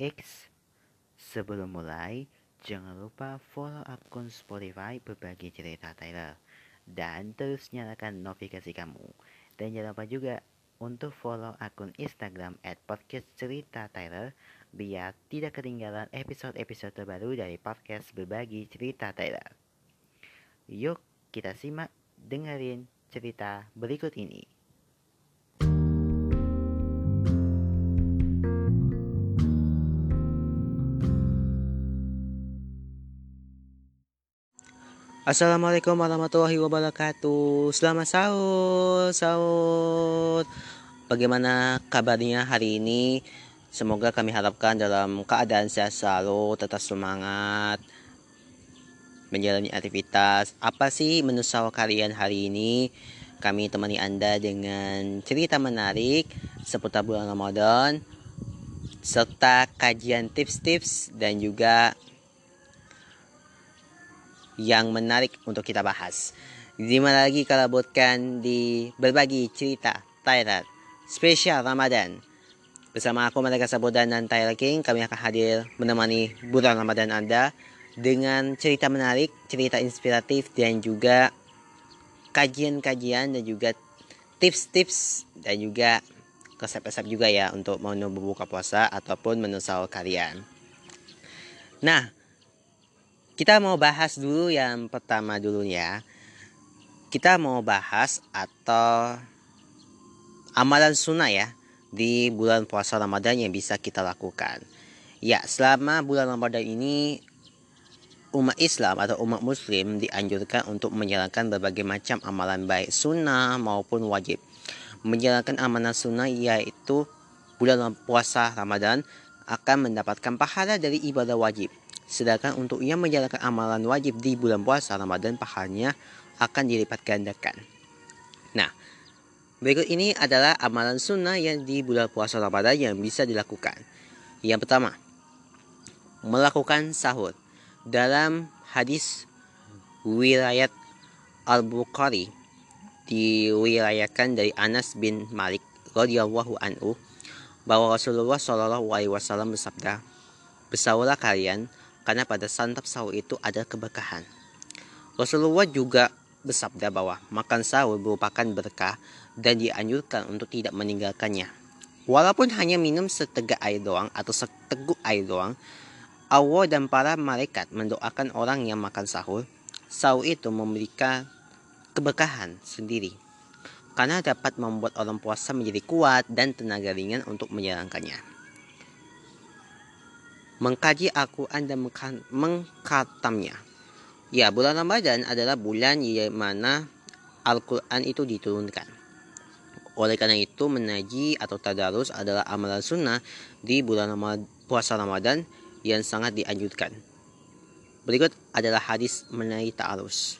X. Sebelum mulai, jangan lupa follow akun Spotify berbagi cerita Tyler. Dan terus nyalakan notifikasi kamu. Dan jangan lupa juga untuk follow akun Instagram at podcast cerita Tyler biar tidak ketinggalan episode-episode terbaru dari podcast berbagi cerita Tyler. Yuk kita simak dengerin cerita berikut ini. Assalamualaikum warahmatullahi wabarakatuh. Selamat sahur Sahur. Bagaimana kabarnya hari ini? Semoga kami harapkan dalam keadaan sehat selalu Tetap semangat Menjalani aktivitas. Apa sih menu sahur kalian hari ini? Kami temani anda dengan cerita menarik Seputar bulan Ramadan Serta kajian tips-tips Dan juga yang menarik untuk kita bahas. Di mana lagi kalau buatkan di berbagi cerita Thailand spesial Ramadan. Bersama aku Malika Sabodan dan Tyler King, kami akan hadir menemani bulan Ramadan Anda dengan cerita menarik, cerita inspiratif dan juga kajian-kajian dan juga tips-tips dan juga resep-resep juga ya untuk menu berbuka puasa ataupun menu sahur kalian. Nah, kita mau bahas dulu yang pertama dulu ya. Kita mau bahas atau amalan sunnah ya di bulan puasa Ramadan yang bisa kita lakukan. Ya, selama bulan Ramadan ini umat Islam atau umat Muslim dianjurkan untuk menjalankan berbagai macam amalan baik sunnah maupun wajib. Menjalankan amalan sunnah yaitu bulan puasa Ramadan akan mendapatkan pahala dari ibadah wajib. Sedangkan untuk yang menjalankan amalan wajib di bulan puasa Ramadan pahalanya akan dilipat gandakan. Nah, berikut ini adalah amalan sunnah yang di bulan puasa Ramadan yang bisa dilakukan. Yang pertama, melakukan sahur. Dalam hadis wilayat Al-Bukhari diriwayatkan dari Anas bin Malik radhiyallahu anhu bahwa Rasulullah Shallallahu alaihi wasallam bersabda, "Bersahurlah kalian karena pada santap sahur itu ada keberkahan. Rasulullah juga bersabda bahwa makan sahur merupakan berkah dan dianjurkan untuk tidak meninggalkannya. Walaupun hanya minum setegak air doang atau seteguk air doang, Allah dan para malaikat mendoakan orang yang makan sahur. Sahur itu memberikan keberkahan sendiri karena dapat membuat orang puasa menjadi kuat dan tenaga ringan untuk menjalankannya mengkaji Al-Quran dan mengkatamnya. Ya, bulan Ramadan adalah bulan yang mana Al-Quran itu diturunkan. Oleh karena itu, menaji atau tadarus adalah amalan sunnah di bulan puasa Ramadan yang sangat dianjurkan. Berikut adalah hadis mengenai ta'arus.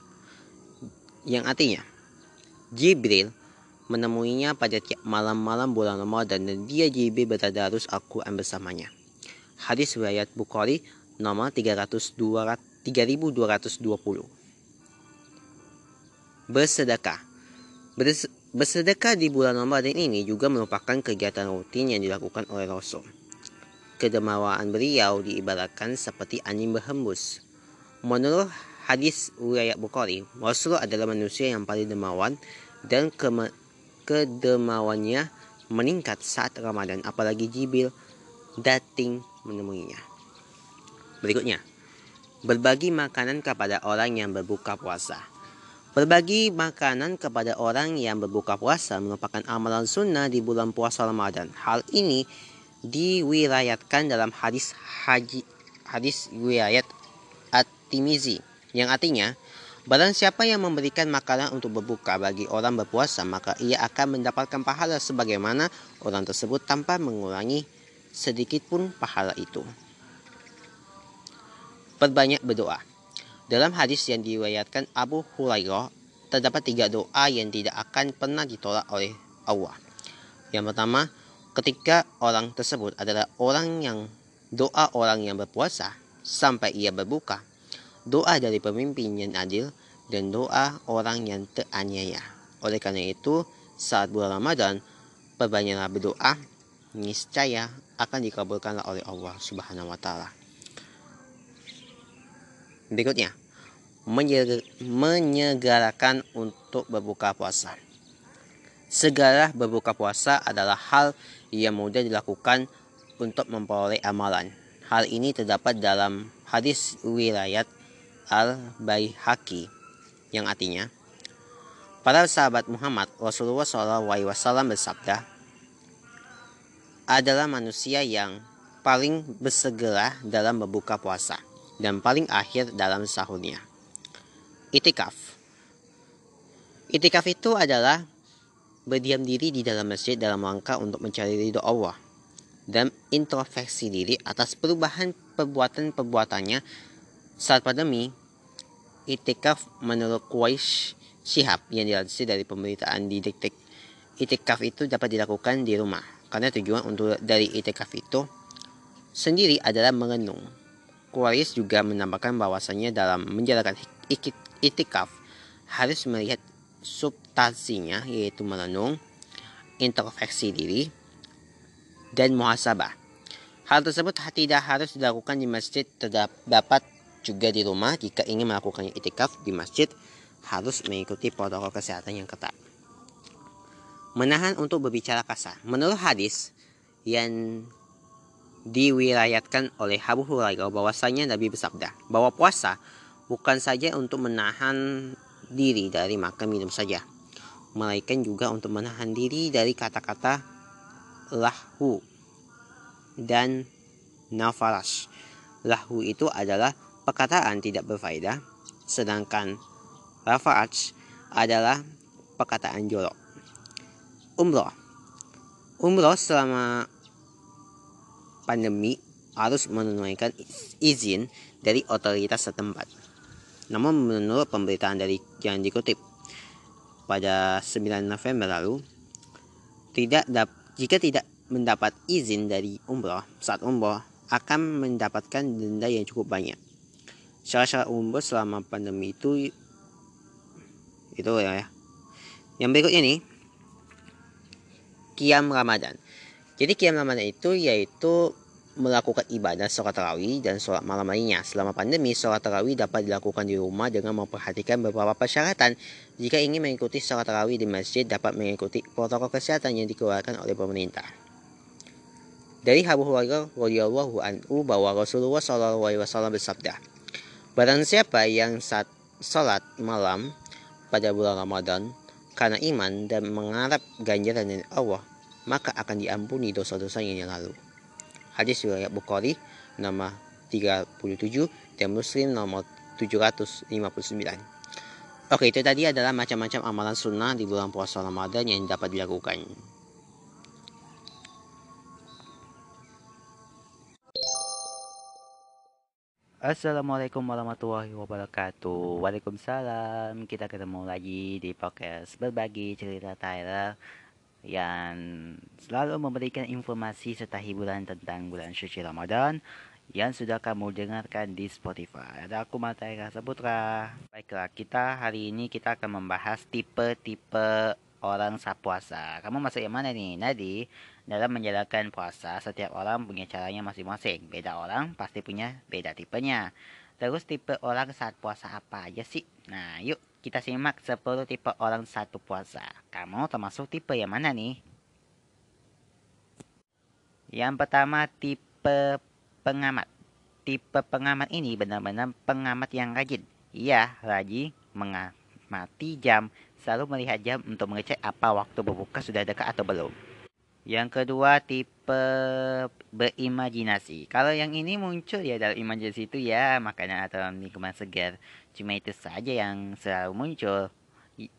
Yang artinya, Jibril menemuinya pada malam-malam bulan Ramadan dan dia Jibril bertadarus Al-Quran bersamanya. Hadis riwayat Bukhari nomor 300 3220. Bersedekah. Bersedekah di bulan Ramadan ini juga merupakan kegiatan rutin yang dilakukan oleh Rasul. Kedemawaan beliau diibaratkan seperti angin berhembus. Menurut hadis riwayat Bukhari, Rasul adalah manusia yang paling demawan dan kedemawannya meningkat saat Ramadan apalagi Jibril dating menemuinya. Berikutnya, berbagi makanan kepada orang yang berbuka puasa. Berbagi makanan kepada orang yang berbuka puasa merupakan amalan sunnah di bulan puasa Ramadan. Hal ini diwilayatkan dalam hadis haji hadis wilayat At-Timizi yang artinya Barang siapa yang memberikan makanan untuk berbuka bagi orang berpuasa, maka ia akan mendapatkan pahala sebagaimana orang tersebut tanpa mengurangi sedikit pun pahala itu. Perbanyak berdoa. Dalam hadis yang diriwayatkan Abu Hurairah, terdapat tiga doa yang tidak akan pernah ditolak oleh Allah. Yang pertama, ketika orang tersebut adalah orang yang doa orang yang berpuasa sampai ia berbuka, doa dari pemimpin yang adil, dan doa orang yang teraniaya. Oleh karena itu, saat bulan Ramadan, perbanyaklah berdoa, niscaya akan dikabulkan oleh Allah Subhanahu wa taala. Berikutnya, menyegarakan untuk berbuka puasa. Segala berbuka puasa adalah hal yang mudah dilakukan untuk memperoleh amalan. Hal ini terdapat dalam hadis wilayat Al-Baihaqi yang artinya Para sahabat Muhammad Rasulullah SAW bersabda adalah manusia yang paling bersegera dalam berbuka puasa dan paling akhir dalam sahurnya. Itikaf Itikaf itu adalah berdiam diri di dalam masjid dalam rangka untuk mencari ridho Allah dan introspeksi diri atas perubahan perbuatan-perbuatannya saat pandemi. Itikaf menurut Quraish Shihab yang dilansir dari pemberitaan di Detik. Itikaf itu dapat dilakukan di rumah karena tujuan untuk dari itikaf itu sendiri adalah mengenung. Quraish juga menambahkan bahwasanya dalam menjalankan itikaf harus melihat substansinya yaitu merenung, introspeksi diri, dan muhasabah. Hal tersebut tidak harus dilakukan di masjid, terdapat juga di rumah jika ingin melakukan itikaf di masjid harus mengikuti protokol kesehatan yang ketat. Menahan untuk berbicara kasar. Menurut hadis yang diwilayatkan oleh Abu Hurairah bahwasanya Nabi bersabda bahwa puasa bukan saja untuk menahan diri dari makan minum saja, melainkan juga untuk menahan diri dari kata-kata lahu dan nafarash. Lahu itu adalah perkataan tidak berfaedah, sedangkan rafaraj adalah perkataan jorok. Umroh Umroh selama pandemi harus menunaikan izin dari otoritas setempat. Namun menurut pemberitaan dari yang dikutip pada 9 November lalu, tidak jika tidak mendapat izin dari umroh saat umroh akan mendapatkan denda yang cukup banyak. Syarat-syarat umroh selama pandemi itu itu ya. Yang berikutnya nih Kiam Ramadan. Jadi Kiam Ramadan itu yaitu melakukan ibadah sholat tarawih dan sholat malam lainnya. Selama pandemi, sholat tarawih dapat dilakukan di rumah dengan memperhatikan beberapa persyaratan. Jika ingin mengikuti sholat tarawih di masjid, dapat mengikuti protokol kesehatan yang dikeluarkan oleh pemerintah. Dari Abu Hurairah radhiyallahu anhu bahwa Rasulullah Shallallahu alaihi wasallam bersabda, Barang siapa yang saat salat malam pada bulan Ramadan karena iman dan mengharap ganjaran dari Allah, maka akan diampuni dosa-dosanya yang lalu. Hadis riwayat Bukhari nama 37 dan Muslim nomor 759. Oke, itu tadi adalah macam-macam amalan sunnah di bulan puasa Ramadan yang dapat dilakukan. Assalamualaikum warahmatullahi wabarakatuh. Waalaikumsalam. Kita ketemu lagi di podcast Berbagi Cerita Tyler Yang selalu memberikan informasi serta hiburan tentang bulan suci Ramadan Yang sudah kamu dengarkan di Spotify. Ada aku Matai Rasa Putra Baiklah, kita hari ini kita akan membahas tipe-tipe orang saat puasa Kamu masuk yang mana nih? Nadi dalam menjalankan puasa, setiap orang punya caranya masing-masing. Beda orang pasti punya beda tipenya. Terus tipe orang saat puasa apa aja sih? Nah, yuk kita simak 10 tipe orang satu puasa. Kamu termasuk tipe yang mana nih? Yang pertama tipe pengamat. Tipe pengamat ini benar-benar pengamat yang rajin. Iya, rajin mengamati jam, selalu melihat jam untuk mengecek apa waktu berbuka sudah dekat atau belum. Yang kedua tipe berimajinasi. Kalau yang ini muncul ya dalam imajinasi itu ya makanan atau minuman segar. Cuma itu saja yang selalu muncul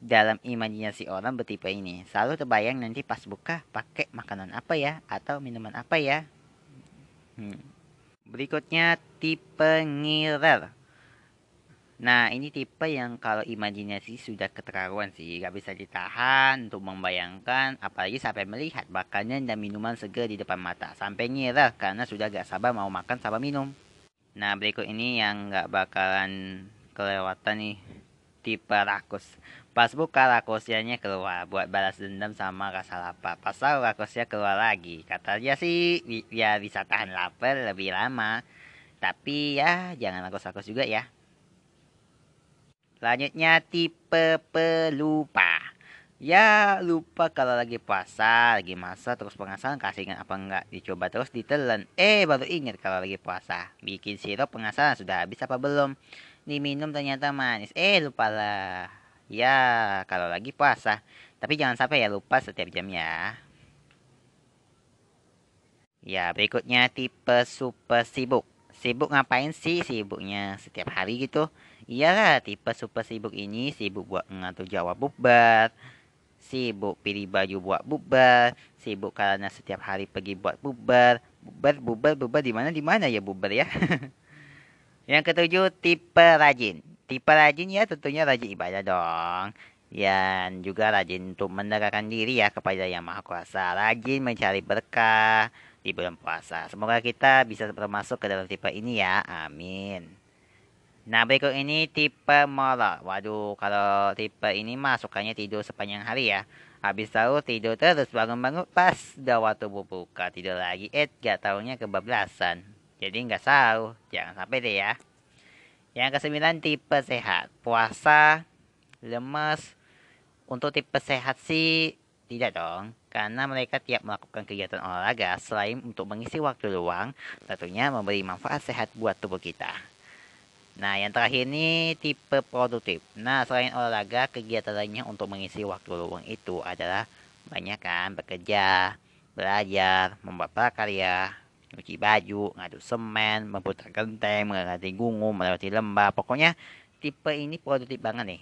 dalam imajinasi orang bertipe ini. Selalu terbayang nanti pas buka pakai makanan apa ya atau minuman apa ya. Hmm. Berikutnya tipe ngiler. Nah, ini tipe yang kalau imajinasi sudah keterlaluan sih. Gak bisa ditahan untuk membayangkan, apalagi sampai melihat makanan dan minuman segar di depan mata. Sampai nyerah karena sudah gak sabar mau makan sama minum. Nah, berikut ini yang gak bakalan kelewatan nih. Tipe rakus. Pas buka rakosianya keluar buat balas dendam sama rasa lapar. Pas tahu rakosnya keluar lagi. Katanya sih ya bisa tahan lapar lebih lama. Tapi ya jangan rakos-rakos juga ya. Selanjutnya tipe pelupa. Ya lupa kalau lagi puasa, lagi masa terus pengasaran kasih ingat apa enggak dicoba terus ditelan. Eh baru ingat kalau lagi puasa. Bikin sirup pengasaran sudah habis apa belum? Diminum ternyata manis. Eh lupa lah. Ya kalau lagi puasa. Tapi jangan sampai ya lupa setiap jam ya. Ya berikutnya tipe super sibuk. Sibuk ngapain sih sibuknya setiap hari gitu? Iyalah tipe super sibuk ini sibuk buat ngatur jawab bubar sibuk pilih baju buat bubar, sibuk karena setiap hari pergi buat bubar, bubar, bubar, bubar di mana di mana ya bubar ya. Yang ketujuh tipe rajin. Tipe rajin ya tentunya rajin ibadah dong. Dan juga rajin untuk mendekatkan diri ya kepada Yang Maha Kuasa. Rajin mencari berkah di bulan puasa. Semoga kita bisa termasuk ke dalam tipe ini ya. Amin. Nah berikut ini tipe molor. Waduh kalau tipe ini mah sukanya tidur sepanjang hari ya. Habis tahu tidur terus bangun-bangun pas udah waktu buka tidur lagi. Eh gak taunya kebablasan. Jadi nggak tahu. Jangan sampai deh ya. Yang kesembilan tipe sehat. Puasa, lemes. Untuk tipe sehat sih tidak dong. Karena mereka tiap melakukan kegiatan olahraga selain untuk mengisi waktu luang, tentunya memberi manfaat sehat buat tubuh kita. Nah, yang terakhir ini tipe produktif. Nah, selain olahraga, kegiatan lainnya untuk mengisi waktu luang itu adalah banyak kan bekerja, belajar, membuat prakarya, cuci baju, ngadu semen, memutar genteng, mengganti gunung, melewati lembah. Pokoknya tipe ini produktif banget nih.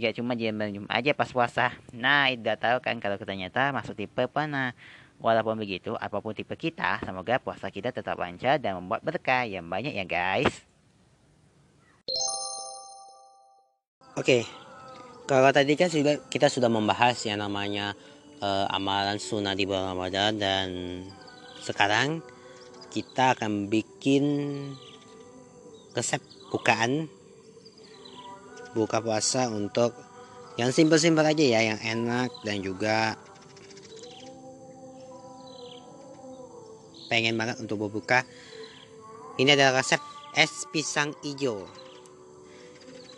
Gak cuma diam-diam aja pas puasa. Nah, udah tahu kan kalau ternyata masuk tipe mana. Walaupun begitu, apa pun tipe kita, semoga puasa kita tetap lancar dan membuat berkah yang banyak ya guys. Oke, kalau tadi kan sudah kita sudah membahas yang namanya uh, amalan sunnah di bulan Ramadan dan sekarang kita akan bikin resep bukaan buka puasa untuk yang simpel-simpel aja ya, yang enak dan juga pengen banget untuk berbuka. Ini adalah resep es pisang hijau.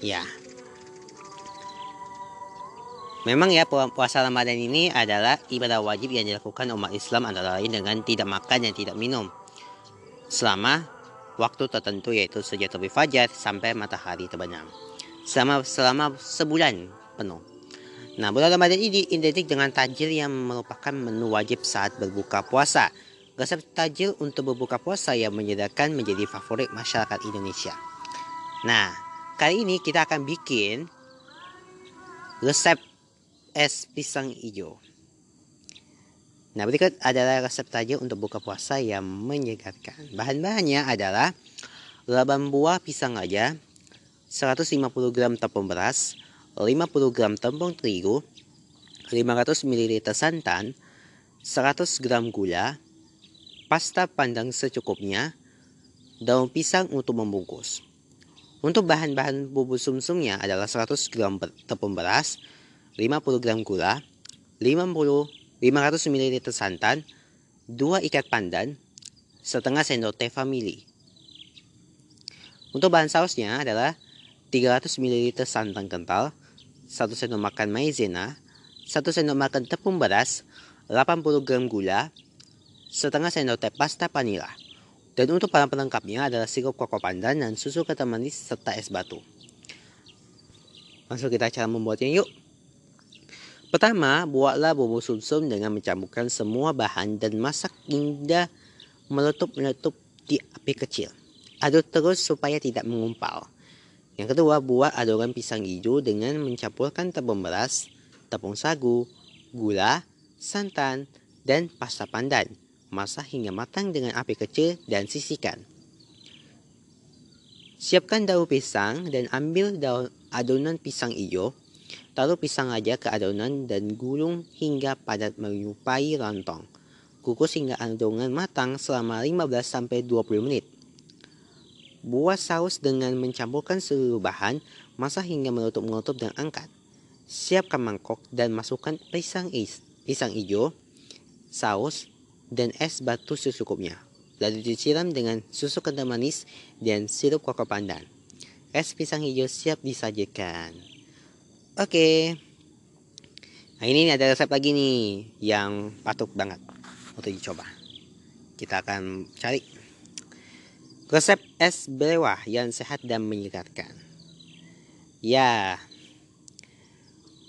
Ya, Memang ya puasa Ramadan ini adalah ibadah wajib yang dilakukan umat Islam antara lain dengan tidak makan dan tidak minum selama waktu tertentu yaitu sejak terbit fajar sampai matahari terbenam selama selama sebulan penuh. Nah, bulan Ramadan ini identik dengan tajil yang merupakan menu wajib saat berbuka puasa. Resep tajil untuk berbuka puasa yang menyediakan menjadi favorit masyarakat Indonesia. Nah, kali ini kita akan bikin resep es pisang hijau. Nah, berikut adalah resep saja untuk buka puasa yang menyegarkan. Bahan-bahannya adalah 8 buah pisang aja, 150 gram tepung beras, 50 gram tepung terigu, 500 ml santan, 100 gram gula, pasta pandang secukupnya, daun pisang untuk membungkus. Untuk bahan-bahan bubuk sumsumnya adalah 100 gram tepung beras, 50 gram gula, 50 500 ml santan, 2 ikat pandan, setengah sendok teh family. Untuk bahan sausnya adalah 300 ml santan kental, 1 sendok makan maizena, 1 sendok makan tepung beras, 80 gram gula, setengah sendok teh pasta vanila. Dan untuk bahan pelengkapnya adalah sirup koko pandan dan susu kental manis serta es batu. Langsung kita cara membuatnya yuk. Pertama, buatlah bubur sumsum dengan mencampurkan semua bahan dan masak hingga meletup-meletup di api kecil. Aduk terus supaya tidak mengumpal. Yang kedua, buat adonan pisang hijau dengan mencampurkan tepung beras, tepung sagu, gula, santan, dan pasta pandan. Masak hingga matang dengan api kecil dan sisihkan. Siapkan daun pisang dan ambil daun adonan pisang hijau Taruh pisang aja ke adonan dan gulung hingga padat menyerupai lontong. Kukus hingga adonan matang selama 15-20 menit. Buat saus dengan mencampurkan seluruh bahan, masak hingga menutup-menutup dan angkat. Siapkan mangkok dan masukkan pisang is, pisang hijau, saus, dan es batu secukupnya. Lalu disiram dengan susu kental manis dan sirup koko pandan. Es pisang hijau siap disajikan. Oke. Nah ini ada resep lagi nih yang patut banget untuk dicoba. Kita akan cari resep es belewah yang sehat dan menyegarkan. Ya,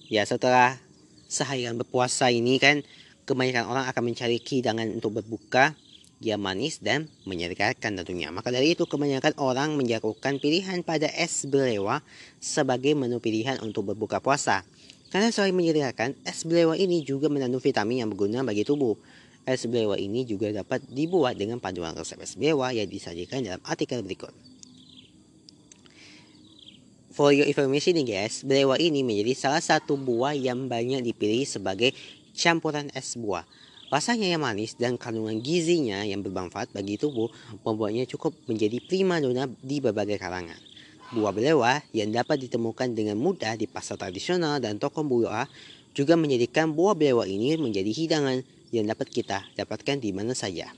Ya setelah seharian berpuasa ini kan kebanyakan orang akan mencari hidangan untuk berbuka yang manis dan menyegarkan tentunya. Maka dari itu kebanyakan orang menjatuhkan pilihan pada es belewa sebagai menu pilihan untuk berbuka puasa. Karena selain menyegarkan, es belewa ini juga mengandung vitamin yang berguna bagi tubuh. Es belewa ini juga dapat dibuat dengan panduan resep es belewa yang disajikan dalam artikel berikut. For your information nih guys, belewa ini menjadi salah satu buah yang banyak dipilih sebagai campuran es buah. Rasanya yang manis dan kandungan gizinya yang bermanfaat bagi tubuh membuatnya cukup menjadi prima dona di berbagai kalangan. Buah belewa yang dapat ditemukan dengan mudah di pasar tradisional dan toko buah juga menjadikan buah belewa ini menjadi hidangan yang dapat kita dapatkan di mana saja.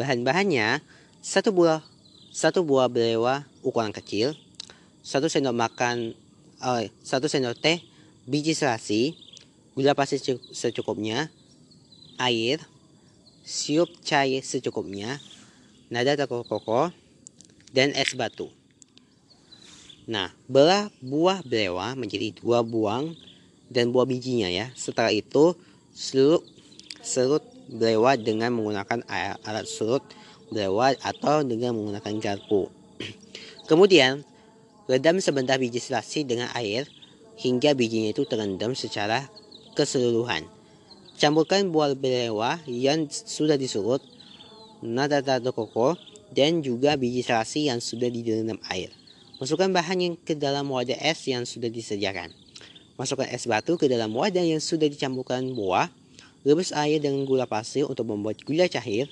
Bahan-bahannya, satu buah satu buah belewa ukuran kecil, satu sendok makan, uh, satu sendok teh biji selasi, gula pasir secukupnya, air, sirup cair secukupnya, nada koko, dan es batu. Nah, belah buah belewa menjadi dua buang dan buah bijinya ya. Setelah itu, serut serut belewa dengan menggunakan alat serut lewat atau dengan menggunakan garpu. Kemudian, redam sebentar biji selasi dengan air hingga bijinya itu terendam secara keseluruhan. Campurkan buah belewa yang sudah disurut, nada tado koko, dan juga biji selasi yang sudah direndam air. Masukkan bahan yang ke dalam wadah es yang sudah disediakan. Masukkan es batu ke dalam wadah yang sudah dicampurkan buah. Rebus air dengan gula pasir untuk membuat gula cair.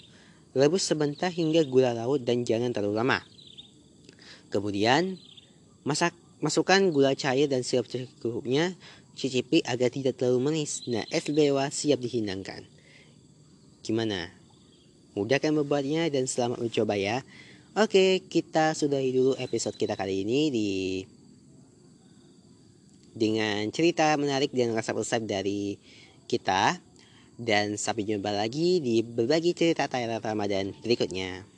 Rebus sebentar hingga gula larut dan jangan terlalu lama. Kemudian, masak masukkan gula cair dan sirup secukupnya. Cicipi agar tidak terlalu manis. Nah, es bewa siap dihidangkan. Gimana? Mudah kan membuatnya dan selamat mencoba ya. Oke, kita sudahi dulu episode kita kali ini di dengan cerita menarik dan resep-resep dari kita. Dan sampai jumpa lagi di berbagi cerita Thailand Ramadan berikutnya.